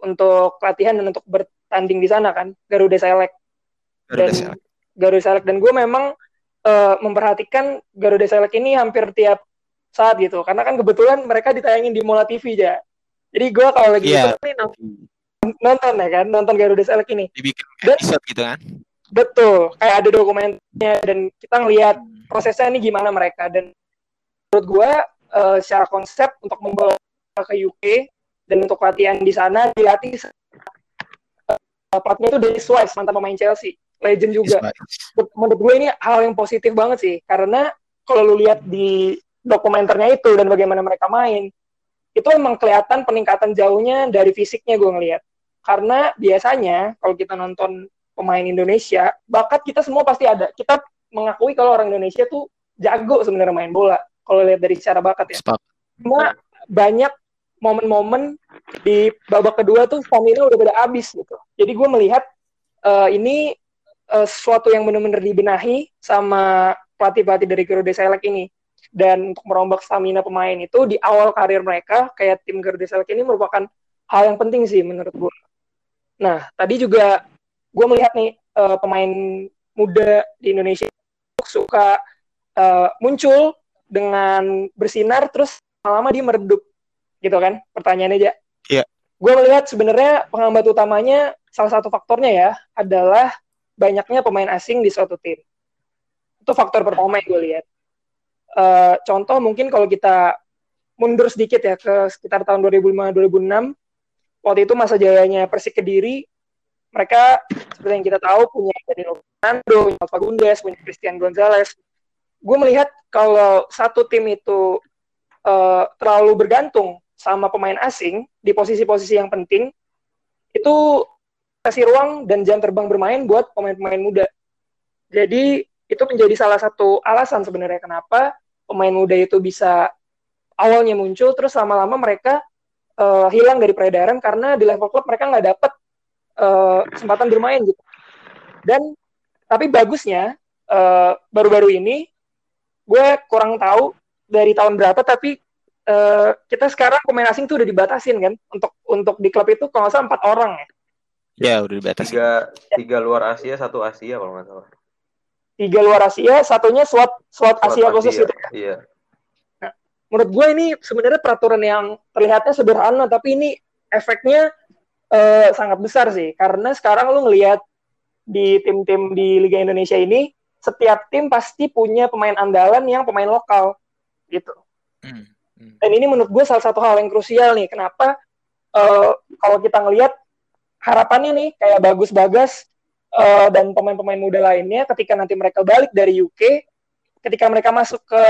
untuk latihan dan untuk bertanding di sana kan, Garuda Select. Garuda dan Select. Garuda Select dan gue memang uh, memperhatikan Garuda Select ini hampir tiap saat gitu, karena kan kebetulan mereka ditayangin di Mola TV ya. Jadi gue kalau lagi yeah. nonton, nonton ya kan, nonton Garuda Select ini. Dibikin episode gitu kan? Betul, kayak ada dokumennya dan kita ngelihat prosesnya ini gimana mereka dan menurut gue uh, secara konsep untuk membawa ke UK dan untuk latihan di sana dilatih uh, pelatihnya itu dari Swiss mantan pemain Chelsea legend juga. Menurut gue ini hal yang positif banget sih karena kalau lu lihat di dokumenternya itu dan bagaimana mereka main itu emang kelihatan peningkatan jauhnya dari fisiknya gue ngelihat. Karena biasanya kalau kita nonton pemain Indonesia bakat kita semua pasti ada. Kita mengakui kalau orang Indonesia tuh jago sebenarnya main bola kalau lihat dari secara bakat ya. Cuma banyak momen-momen di babak kedua tuh stamina udah pada habis gitu. Jadi gue melihat uh, ini uh, sesuatu yang benar-benar dibenahi sama pelatih-pelatih dari Garuda Select ini. Dan untuk merombak stamina pemain itu di awal karir mereka, kayak tim Garuda Select ini merupakan hal yang penting sih menurut gue. Nah, tadi juga gue melihat nih uh, pemain muda di Indonesia suka uh, muncul dengan bersinar terus lama-lama dia meredup gitu kan pertanyaannya aja iya gue melihat sebenarnya penghambat utamanya salah satu faktornya ya adalah banyaknya pemain asing di suatu tim itu faktor pertama yang gue lihat uh, contoh mungkin kalau kita mundur sedikit ya ke sekitar tahun 2005-2006 waktu itu masa jayanya Persik Kediri mereka seperti yang kita tahu punya Danilo Fernando, punya Fagundes, punya Christian Gonzalez. Gue melihat kalau satu tim itu uh, terlalu bergantung sama pemain asing di posisi-posisi yang penting itu kasih ruang dan jam terbang bermain buat pemain-pemain muda. Jadi itu menjadi salah satu alasan sebenarnya kenapa pemain muda itu bisa awalnya muncul terus lama-lama mereka uh, hilang dari peredaran karena di level klub mereka nggak dapat uh, kesempatan bermain gitu. Dan tapi bagusnya baru-baru uh, ini gue kurang tahu dari tahun berapa tapi uh, kita sekarang pemain asing tuh udah dibatasin kan untuk untuk di klub itu kalau nggak salah empat orang ya. Ya udah dibatasin. Tiga, tiga luar Asia, satu Asia kalau nggak salah. Tiga luar Asia, satunya slot slot, Asia, Asia khusus gitu. Iya. Nah, menurut gue ini sebenarnya peraturan yang terlihatnya sederhana, tapi ini efeknya uh, sangat besar sih. Karena sekarang lu ngelihat di tim-tim di Liga Indonesia ini, setiap tim pasti punya pemain andalan yang pemain lokal gitu. Hmm. Hmm. Dan ini menurut gue salah satu hal yang krusial nih. Kenapa uh, kalau kita ngelihat harapannya nih kayak bagus bagas uh, dan pemain-pemain muda lainnya ketika nanti mereka balik dari UK, ketika mereka masuk ke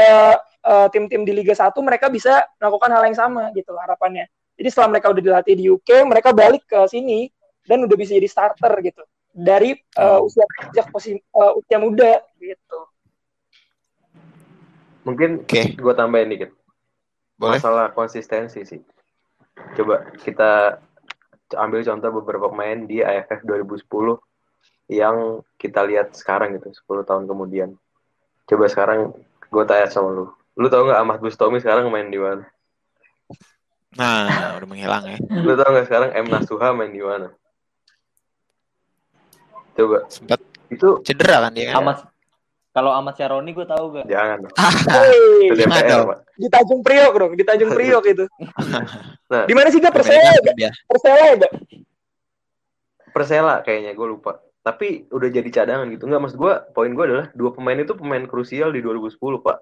uh, tim-tim di Liga 1 mereka bisa melakukan hal yang sama gitu harapannya. Jadi setelah mereka udah dilatih di UK, mereka balik ke sini dan udah bisa jadi starter gitu dari uh, usia sejak uh, usia muda gitu. Mungkin okay. gue tambahin dikit. Boleh? Masalah konsistensi sih. Coba kita ambil contoh beberapa pemain di AFF 2010 yang kita lihat sekarang gitu, 10 tahun kemudian. Coba sekarang gue tanya sama lu. Lu tau gak Ahmad Bustomi sekarang main di mana? Nah, udah menghilang ya. Lu tau gak sekarang M. Nasuha main di mana? Coba. Sempat itu cedera kan dia. Kan? Ahmad kalau Ahmad Syaroni gue tahu gak? Jangan dong. Hey, DPR, Di Tanjung Priok dong, di Tanjung Priok itu. nah, di mana sih gak Persela? Ya? Persela ya, gak? Persela kayaknya gue lupa. Tapi udah jadi cadangan gitu. Enggak, maksud gue, poin gue adalah dua pemain itu pemain krusial di 2010, Pak.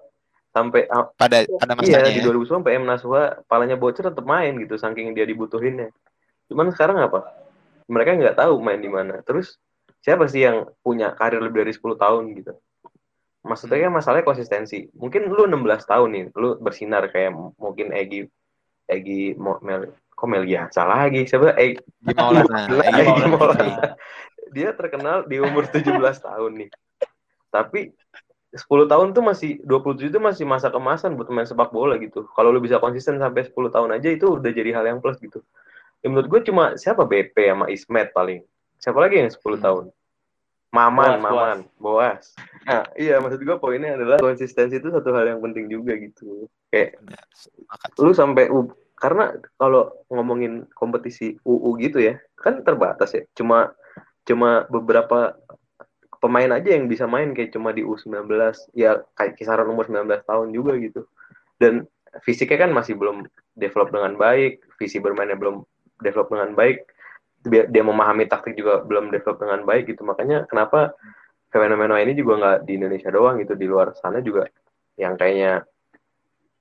Sampai pada pada masanya iya, di 2010 ya? sampai M Naswa palanya bocor tetap main gitu saking dia dibutuhinnya. Cuman sekarang apa? Mereka nggak tahu main di mana. Terus siapa sih yang punya karir lebih dari 10 tahun gitu? Maksudnya kan masalahnya konsistensi. Mungkin lu 16 tahun nih lu bersinar kayak mungkin Egi Egi Mel kok Melia salah lagi? Siapa? Egi Maulana. Egi Maulana. Dia terkenal di umur 17 tahun nih. Tapi 10 tahun tuh masih 27 itu masih masa kemasan buat main sepak bola gitu. Kalau lu bisa konsisten sampai 10 tahun aja itu udah jadi hal yang plus gitu. Ya menurut gue cuma siapa? BP sama Ismet paling. Siapa lagi yang 10 Hmm. tahun Maman Boas, Maman. Boas nah iya maksud gue poinnya adalah konsistensi itu satu hal yang penting juga gitu. Kayak Benar, sepakat. lu sampai U- karena kalau ngomongin kompetisi UU gitu ya kan terbatas ya. Cuma cuma beberapa pemain aja yang bisa main kayak cuma di U19 ya kayak kisaran umur 19 tahun juga gitu. Dan fisiknya kan masih belum develop dengan baik visi bermainnya belum develop dengan baik dia, dia memahami taktik juga belum develop dengan baik gitu. Makanya kenapa fenomena ini juga nggak di Indonesia doang gitu di luar sana juga yang kayaknya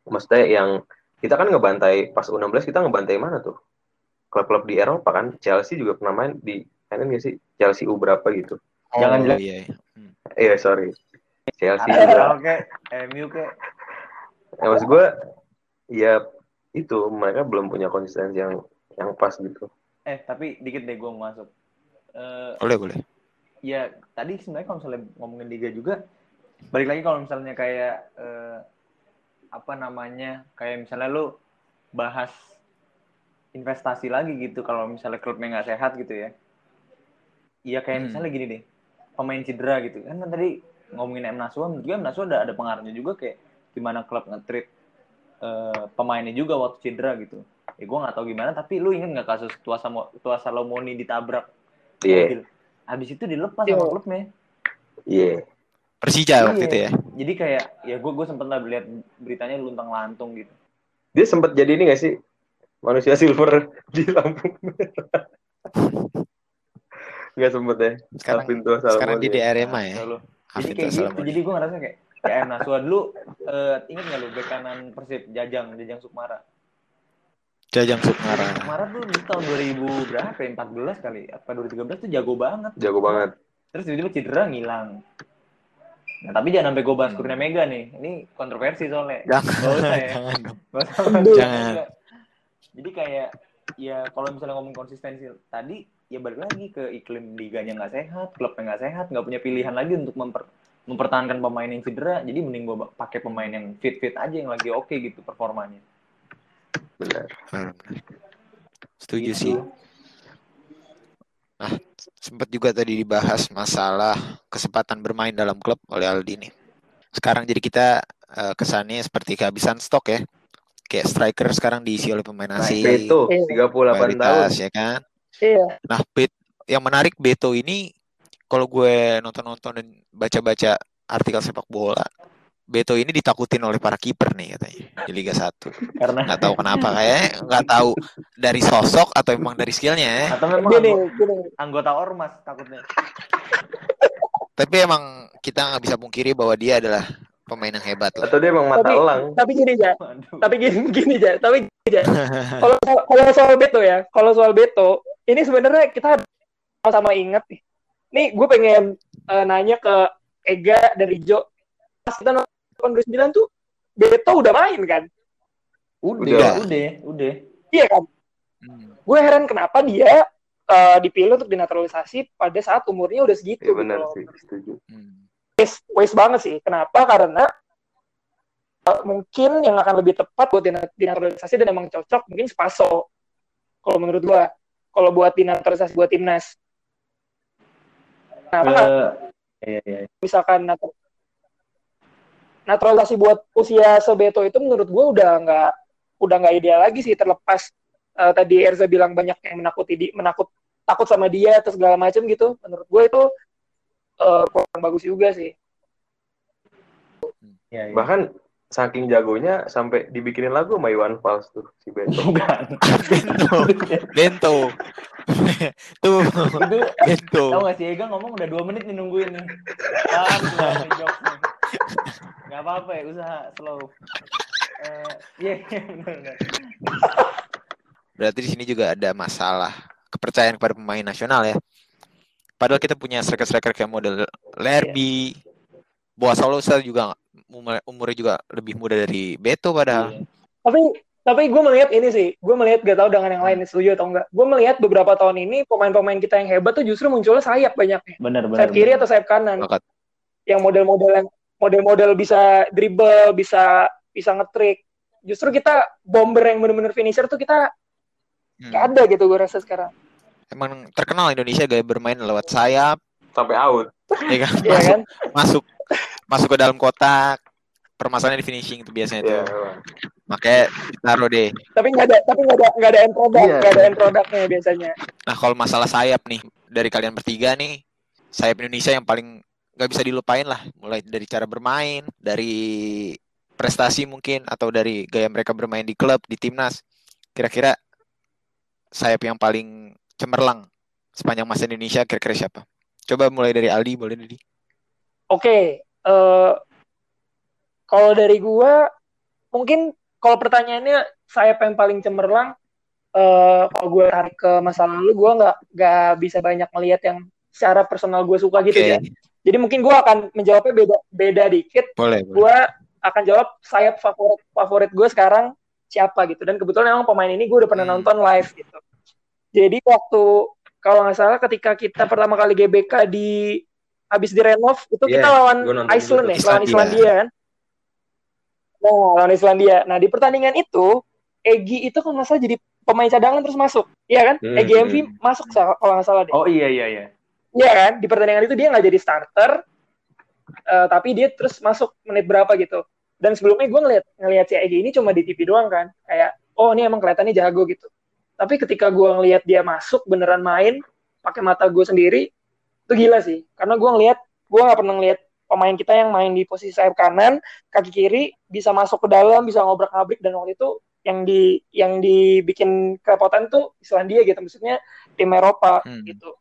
maksudnya yang kita kan ngebantai pas U16 kita ngebantai mana tuh? Klub-klub di Eropa kan? Chelsea juga pernah main di kan nggak sih? Chelsea U berapa gitu? Jangan oh, jelek. iya, iya. Hmm. iya sorry. Chelsea juga. Arsenal ke MU ke ya, maksud gue ya itu mereka belum punya konsistensi yang yang pas gitu eh tapi dikit deh gue mau masuk. Eh, boleh boleh. ya tadi sebenarnya kalau misalnya ngomongin liga juga balik lagi kalau misalnya kayak eh, apa namanya kayak misalnya lu bahas investasi lagi gitu kalau misalnya klubnya nggak sehat gitu ya. Iya kayak Hmm. misalnya gini deh pemain cedera gitu. Kan kan tadi ngomongin M Nasua menurut gue M Nasua ada ada pengaruhnya juga kayak gimana klub nge-treat eh, pemainnya juga waktu cedera gitu ya gue nggak tahu gimana tapi lu inget nggak kasus tua sama tua Salomoni ditabrak iya. mobil? Habis itu dilepas Iya. sama klubnya. Iya. Persija waktu Iya. itu ya? Jadi kayak ya gue gue sempet lah lihat beritanya luntang lantung gitu. Dia sempat jadi ini gak sih? Manusia silver di Lampung. Nggak sempet ya? Sekarang Alvin Tua Salomon sekarang di ya. DRMA ya? Nah, lu. jadi kayak gitu jadi gue ngerasa kayak kayak M Nasua dulu eh, inget nggak lu bek kanan Persib Jajang Jajang Sukmara Jajang Sukmara Sukmara tuh di tahun 2000 berapa ya 14 kali apa 2013 tuh jago banget jago banget terus tiba-tiba cedera ngilang nah tapi jangan sampai gue bahas Kurnia Mega nih ini kontroversi soalnya jangan Nggak usah ya. jangan. Jangan. Jadi kayak ya kalau misalnya ngomong konsistensi tadi ya balik lagi ke iklim liganya nggak sehat, klubnya nggak sehat, nggak punya pilihan lagi untuk memper- mempertahankan pemain yang cedera. Jadi mending gua pakai pemain yang fit-fit aja yang lagi oke gitu performanya. Benar Benar, benar. setuju Gitu. sih sempat juga tadi dibahas masalah kesempatan bermain dalam klub oleh Aldi nih. Sekarang jadi kita eh, kesannya seperti kehabisan stok ya. Kayak striker sekarang diisi oleh pemain Nah, asing. Beto Iya. 38 tahun mayoritas ya kan. Iya. Nah, Bet yang menarik Beto ini kalau gue nonton-nonton dan baca-baca artikel sepak bola, Beto ini ditakutin oleh para kiper nih katanya di Liga 1. Karena Nggak tahu kenapa kayak nggak tahu dari sosok atau emang dari skillnya ya. atau memang Gini, anggo- gini. anggota ormas takutnya. Tapi emang kita nggak bisa pungkiri bahwa dia adalah pemain yang hebat lah. atau dia emang mata Tapi- elang Tapi gini ya, Waduh. tapi gini gini aja, tapi gini aja. Kalau soal- kalau soal Beto ya, kalau soal Beto, ini sebenarnya kita sama-sama ingat nih. Nih gue pengen eh, nanya ke Ega dari Jo. Pas kita nonton 2009 tuh Beto udah main kan? Udah, Udah. udah, udah. Iya kan? Hmm. Gue heran kenapa dia eh, dipilih untuk dinaturalisasi pada saat umurnya udah segitu Iya gitu benar loh. sih setuju Hmm. waste, waste banget sih. Kenapa? Karena uh, mungkin yang akan lebih tepat buat dina- dinaturalisasi dan emang cocok mungkin Spaso. Kalau menurut gua, kalau buat dinaturalisasi buat timnas. Kenapa nggak Eh, iya, iya. misalkan natur- naturalisasi buat usia sebeto itu menurut gua udah nggak udah nggak ideal lagi sih terlepas uh, tadi Erza bilang banyak yang menakuti di, menakut takut sama dia atau segala macam gitu menurut gua itu uh, kurang bagus juga sih Iya, iya. bahkan saking jagonya sampai dibikinin lagu sama Iwan Fals tuh si Beto bukan. Bento, Bento, tuh Itu Bento. Tahu gak sih Ega ngomong udah dua menit nih nungguin nih. Ah, nih jokes nih. Gak apa-apa ya, usaha slow. Eh, Iya, iya benar-benar. Berarti di sini juga ada masalah kepercayaan kepada pemain nasional ya. Padahal kita punya striker-striker kayak model Lerby, Boa Solosa juga umur- umurnya juga lebih muda dari Beto padahal. Iya. tapi tapi gue melihat ini sih gue melihat gak tahu dengan yang lain setuju atau enggak gue melihat beberapa tahun ini pemain-pemain kita yang hebat tuh justru munculnya sayap banyaknya Benar, benar. sayap kiri benar. atau sayap kanan Sepakat. yang model-model yang model-model bisa dribble bisa bisa ngetrik justru kita bomber yang bener-bener finisher tuh kita hmm. Gak ada gitu gue rasa sekarang. Emang terkenal Indonesia gaya bermain lewat sayap sampai out. Iya kan? Iya masuk, kan? masuk masuk ke dalam kotak. Permasalahan di finishing itu biasanya yeah. tuh. Iya, Makanya ditaruh deh. Tapi nggak ada tapi nggak ada nggak ada end product, yeah. nggak ada end productnya biasanya. Nah kalau masalah sayap nih dari kalian bertiga nih, sayap Indonesia yang paling nggak bisa dilupain lah, mulai dari cara bermain, dari prestasi mungkin atau dari gaya mereka bermain di klub, di timnas. Kira-kira sayap yang paling cemerlang sepanjang masa Indonesia kira-kira siapa? Coba mulai dari Aldi, boleh Didi? Oke, okay, uh, eh, kalau dari gua mungkin kalau pertanyaannya sayap yang paling cemerlang uh, kalau gue tarik ke masa lalu gue nggak nggak bisa banyak melihat yang secara personal gue suka okay. gitu ya. Jadi mungkin gue akan menjawabnya beda beda dikit. Boleh, gue akan jawab sayap favorit favorit gue sekarang siapa gitu. Dan kebetulan memang pemain ini gue udah pernah hmm. nonton live gitu. Jadi waktu kalau nggak salah ketika kita pertama kali GBK di habis direnov itu yeah, kita lawan Iceland ya lawan Islandia kan nah lawan Islandia. Nah di pertandingan itu Egi itu kan masa jadi pemain cadangan terus masuk. Iya kan? Hmm, Egi MV hmm. masuk kalau nggak salah deh. Oh iya iya iya. Iya kan? Di pertandingan itu dia nggak jadi starter uh, tapi dia terus masuk menit berapa gitu. Dan sebelumnya gue ngeliat ngeliat si Egi ini cuma di TV doang kan? Kayak oh ini emang kelihatannya jago gitu. Tapi ketika gue ngeliat dia masuk beneran main pakai mata gue sendiri itu gila sih. Karena gue ngeliat gue nggak pernah ngeliat pemain kita yang main di posisi sayap kanan kaki kiri bisa masuk ke dalam bisa ngobrak ngabrik dan waktu itu yang di yang dibikin kerepotan tuh Islandia gitu maksudnya tim Eropa hmm. gitu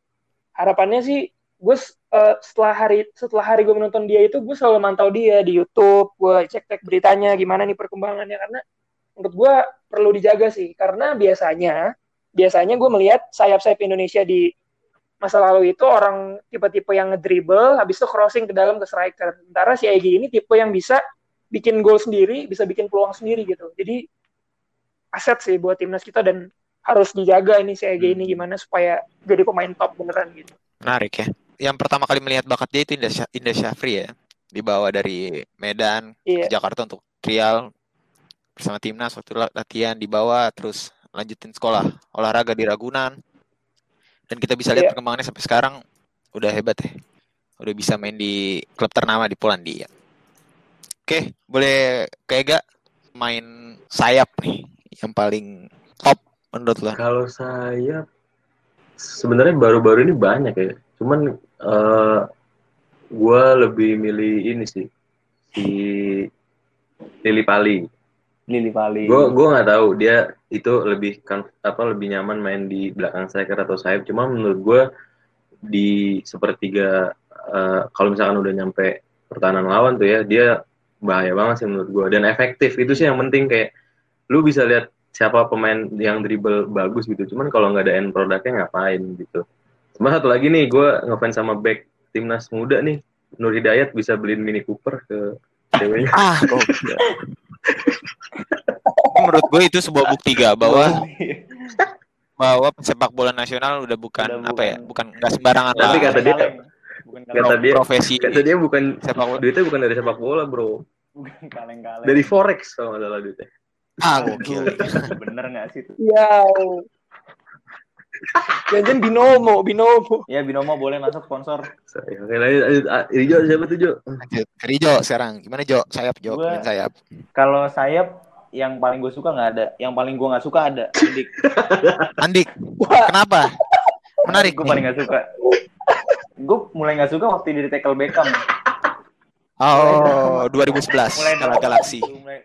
harapannya sih gue uh, setelah hari setelah hari gue menonton dia itu gue selalu mantau dia di YouTube gue cek cek beritanya gimana nih perkembangannya karena menurut gue perlu dijaga sih karena biasanya biasanya gue melihat sayap-sayap Indonesia di masa lalu itu orang tipe-tipe yang ngedribble habis itu crossing ke dalam ke striker. Sementara si Egi ini tipe yang bisa bikin gol sendiri bisa bikin peluang sendiri gitu. Jadi aset sih buat timnas kita dan harus dijaga ini si Egi ini hmm. gimana supaya jadi pemain top beneran gitu. Menarik ya. Yang pertama kali melihat bakat dia itu Indah, Indah Syafri ya. Dibawa dari Medan iya. ke Jakarta untuk trial bersama timnas waktu latihan dibawa terus lanjutin sekolah olahraga di Ragunan dan kita bisa lihat iya. perkembangannya sampai sekarang udah hebat ya udah bisa main di klub ternama di Polandia oke boleh kayak gak main sayap nih yang paling top menurut lo kalau sayap sebenarnya baru-baru ini banyak ya cuman uh, eh, gue lebih milih ini sih si Lili Pali. Lili Pali. Gue gue nggak tahu dia itu lebih kan apa lebih nyaman main di belakang striker atau sayap. Cuma menurut gue di sepertiga uh, kalau misalkan udah nyampe pertahanan lawan tuh ya dia bahaya banget sih menurut gue dan efektif itu sih yang penting kayak lu bisa lihat siapa pemain yang dribble bagus gitu cuman kalau nggak ada end produknya ngapain gitu Cuma satu lagi nih, gue ngefans sama back timnas muda nih. Nur Hidayat bisa beliin Mini Cooper ke ceweknya. Ah, kok. Menurut gue itu sebuah bukti gak bahwa bahwa sepak bola nasional udah bukan udah apa ya, bukan nggak sembarangan Tapi kata dia bukan kata dia profesi kata dia bukan sepak bola. Duitnya bukan dari sepak bola, Bro. Bukan kaleng-kaleng. Dari forex kalau nggak salah duitnya. Ah, gokil. Bener nggak sih? Iya. Jangan binomo, binomo. Ya binomo boleh masuk sponsor. Oke lanjut, Rijo siapa tuh Jo? Lanjut, Rijo sekarang. Gimana Jo? Sayap Jo, gua, sayap. Kalau sayap yang paling gue suka nggak ada, yang paling gue nggak suka ada. Andik. Andik. Kenapa? Menarik. Gue paling nggak suka. Gue mulai nggak suka waktu di tackle Beckham. Oh, 2011. Mulai Galaxy. Mulai,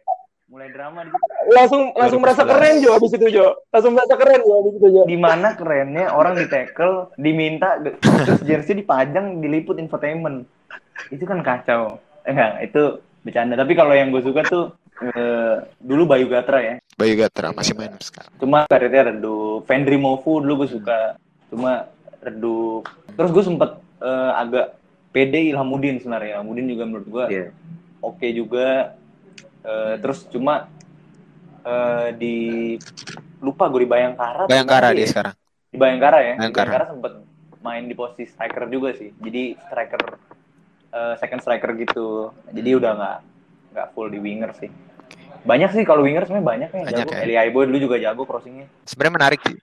mulai drama di langsung langsung merasa keren Jo habis itu Jo langsung merasa keren Jo habis itu Jo di mana kerennya orang di tackle diminta terus jersey dipajang diliput infotainment itu kan kacau enggak itu bercanda tapi kalau yang gue suka tuh eh, dulu Bayu Gatra ya Bayu Gatra masih main sekarang cuma karirnya redup Fendri Mofu dulu gue suka cuma redup terus gue sempet eh, agak pede Ilhamuddin sebenarnya Ilhamuddin juga menurut gue yeah. oke okay juga Uh, terus cuma uh, di lupa gue di Bayangkara. Bayangkara dia ya? sekarang. Di Bayangkara ya. Bayangkara. Bayangkara sempet main di posisi striker juga sih. Jadi striker uh, second striker gitu. Jadi hmm. udah nggak nggak full di winger sih. Banyak sih kalau winger sebenarnya banyak ya Banyak jago. ya. Eli Aibo dulu juga jago crossingnya. Sebenarnya menarik sih.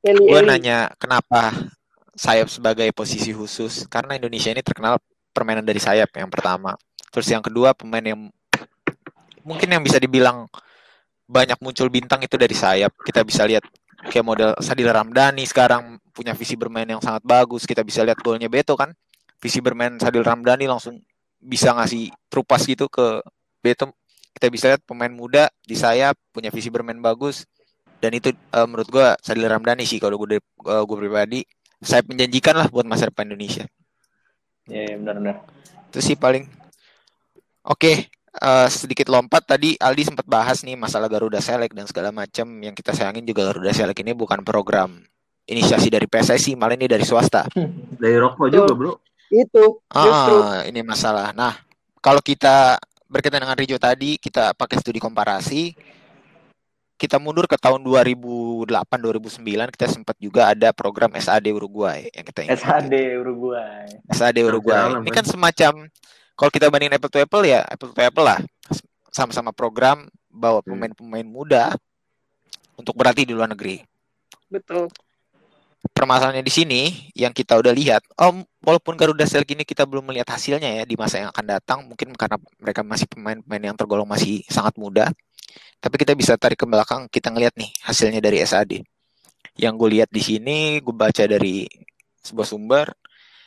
Gue nanya kenapa sayap sebagai posisi khusus karena Indonesia ini terkenal permainan dari sayap yang pertama. Terus yang kedua pemain yang mungkin yang bisa dibilang banyak muncul bintang itu dari sayap. Kita bisa lihat kayak model Sadil Ramdhani sekarang punya visi bermain yang sangat bagus. Kita bisa lihat golnya Beto kan. Visi bermain Sadil Ramdhani langsung bisa ngasih trupas gitu ke Beto. Kita bisa lihat pemain muda di sayap punya visi bermain bagus. Dan itu eh, menurut gua Sadil Ramdhani sih kalau gue gue pribadi. Saya menjanjikan lah buat masa depan Indonesia. Iya, yeah, benar-benar. itu sih paling. Oke eh, sedikit lompat tadi Aldi sempat bahas nih masalah Garuda Select dan segala macam yang kita sayangin juga Garuda Select ini bukan program inisiasi dari PSSI malah ini dari swasta. Dari Betul. juga, Bro. Itu justru. ah ini masalah. Nah kalau kita berkaitan dengan Rijo tadi kita pakai studi komparasi kita mundur ke tahun 2008 2009 kita sempat juga ada program SAD Uruguay yang kita ingat SAD Uruguay. SAD Uruguay. Ini kan? kan semacam kalau kita bandingin apple to apple ya apple to apple lah. Sama-sama program bawa Hmm. pemain-pemain muda untuk berlatih di luar negeri. betul. Permasalahannya di sini yang kita udah lihat, oh walaupun Garuda Select ini kita belum melihat hasilnya ya di masa yang akan datang, mungkin karena mereka masih pemain-pemain yang tergolong masih sangat muda. Tapi kita bisa tarik ke belakang, kita ngelihat nih hasilnya dari SAD. Yang gue lihat di sini, gue baca dari sebuah sumber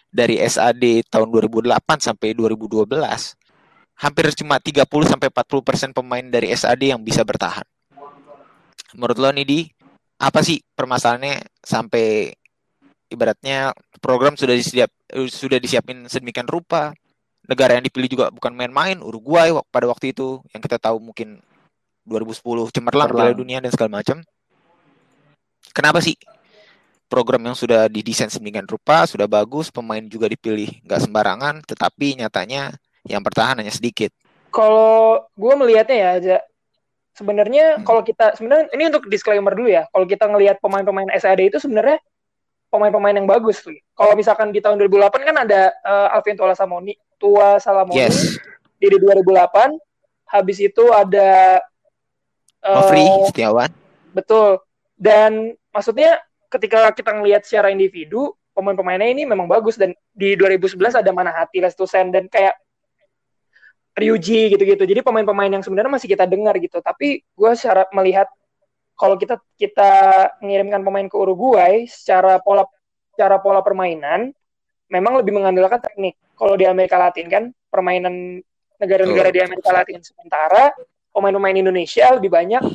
dari SAD tahun 2008 sampai 2012 hampir cuma 30 sampai 40% pemain dari SAD yang bisa bertahan. Menurut lo nih di apa sih permasalahannya sampai ibaratnya program sudah disiap sudah disiapin sedemikian rupa negara yang dipilih juga bukan main-main Uruguay pada waktu itu yang kita tahu mungkin 2010 cemerlang Piala. Dunia dan segala macam. Kenapa sih program yang sudah didesain sedemikian rupa sudah bagus pemain juga dipilih nggak sembarangan tetapi nyatanya yang bertahan hanya sedikit. Kalau gue melihatnya ya, sebenarnya Hmm. kalau kita sebenarnya ini untuk disclaimer dulu ya. Kalau kita ngelihat pemain-pemain SAD itu sebenarnya pemain-pemain yang bagus tuh. Kalau misalkan di tahun 2008 kan ada eh, Alvin Tua Samoni, Tua Salamoni Yes, di 2008. Habis itu ada Nofri Setiawan. Betul. Dan maksudnya ketika kita ngelihat secara individu, pemain-pemainnya ini memang bagus dan di 2011 ada Manahati, Lestusen dan kayak Ryuji gitu-gitu. Jadi pemain-pemain yang sebenarnya masih kita dengar gitu. Tapi gue secara melihat kalau kita kita mengirimkan pemain ke Uruguay secara pola secara pola permainan memang lebih mengandalkan teknik. Kalau di Amerika Latin kan permainan negara-negara di Amerika Latin sementara pemain-pemain Indonesia lebih banyak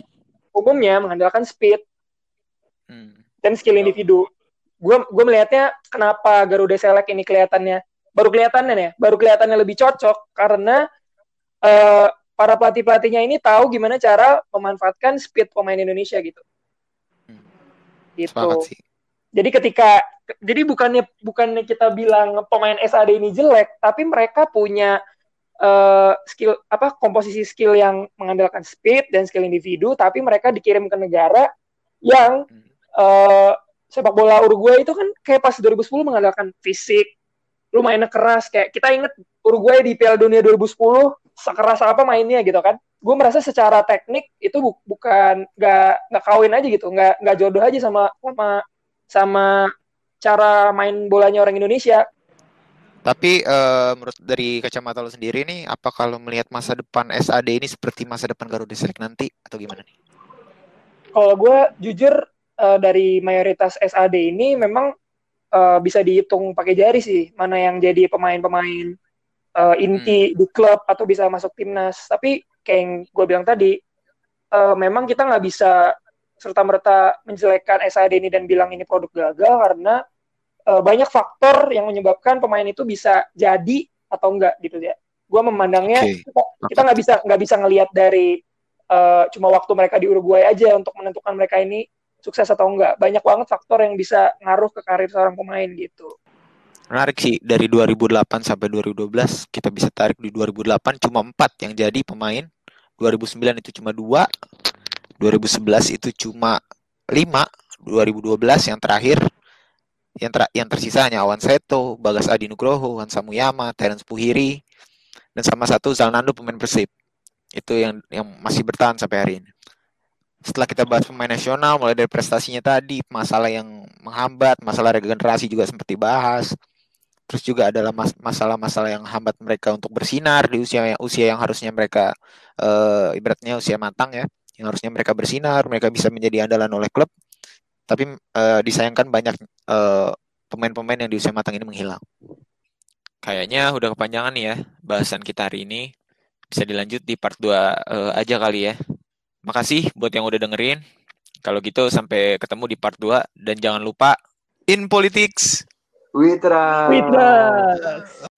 umumnya mengandalkan speed Hmm. dan skill individu. Gue gue melihatnya kenapa Garuda Select ini kelihatannya baru kelihatannya ya, baru kelihatannya lebih cocok karena eh, para pelatih pelatihnya ini tahu gimana cara memanfaatkan speed pemain Indonesia gitu. Hmm. Gitu. Sih. Jadi ketika jadi bukannya bukannya kita bilang pemain SAD ini jelek, tapi mereka punya eh, skill apa komposisi skill yang mengandalkan speed dan skill individu, tapi mereka dikirim ke negara yang eh, sepak bola Uruguay itu kan kayak pas 2010 mengandalkan fisik, lumayan keras kayak kita inget Uruguay di Piala Dunia 2010 sekeras apa mainnya gitu kan. Gue merasa secara teknik itu bu- bukan nggak nggak kawin aja gitu, nggak nggak jodoh aja sama sama sama cara main bolanya orang Indonesia. Tapi eh, menurut dari kacamata lo sendiri nih, apa kalau melihat masa depan SAD ini seperti masa depan Garuda Select nanti atau gimana nih? Kalau gue jujur eh, dari mayoritas SAD ini memang eh, bisa dihitung pakai jari sih mana yang jadi pemain-pemain eh, inti di klub atau bisa masuk timnas. Tapi kayak yang gue bilang tadi, eh, memang kita nggak bisa serta merta menjelekkan SAD ini dan bilang ini produk gagal karena eh, banyak faktor yang menyebabkan pemain itu bisa jadi atau enggak gitu ya. Gue memandangnya Oke. kita kita nggak bisa nggak bisa ngelihat dari eh, cuma waktu mereka di Uruguay aja untuk menentukan mereka ini sukses atau enggak. Banyak banget faktor yang bisa ngaruh ke karir seorang pemain gitu. Menarik sih dari 2008 sampai 2012 kita bisa tarik di 2008 cuma empat yang jadi pemain. 2009 itu cuma dua. 2011 itu cuma lima. 2012 yang terakhir yang ter yang tersisa hanya Awan Seto, Bagas Adi Nugroho, Hansa Muyama, Terence Puhiri, dan sama satu Zalnando pemain Persib. itu yang yang masih bertahan sampai hari ini setelah kita bahas pemain nasional mulai dari prestasinya tadi masalah yang menghambat masalah regenerasi juga sempat dibahas terus juga adalah masalah-masalah yang hambat mereka untuk bersinar di usia usia yang harusnya mereka uh, ibaratnya usia matang ya yang harusnya mereka bersinar mereka bisa menjadi andalan oleh klub. Tapi uh, disayangkan banyak pemain pemain-pemain yang di usia matang ini menghilang. Kayaknya udah kepanjangan nih ya bahasan kita hari ini. Bisa dilanjut di part 2 uh, aja kali ya. Makasih buat yang udah dengerin. Kalau gitu sampai ketemu di part 2 dan jangan lupa in politics Witra. Witra.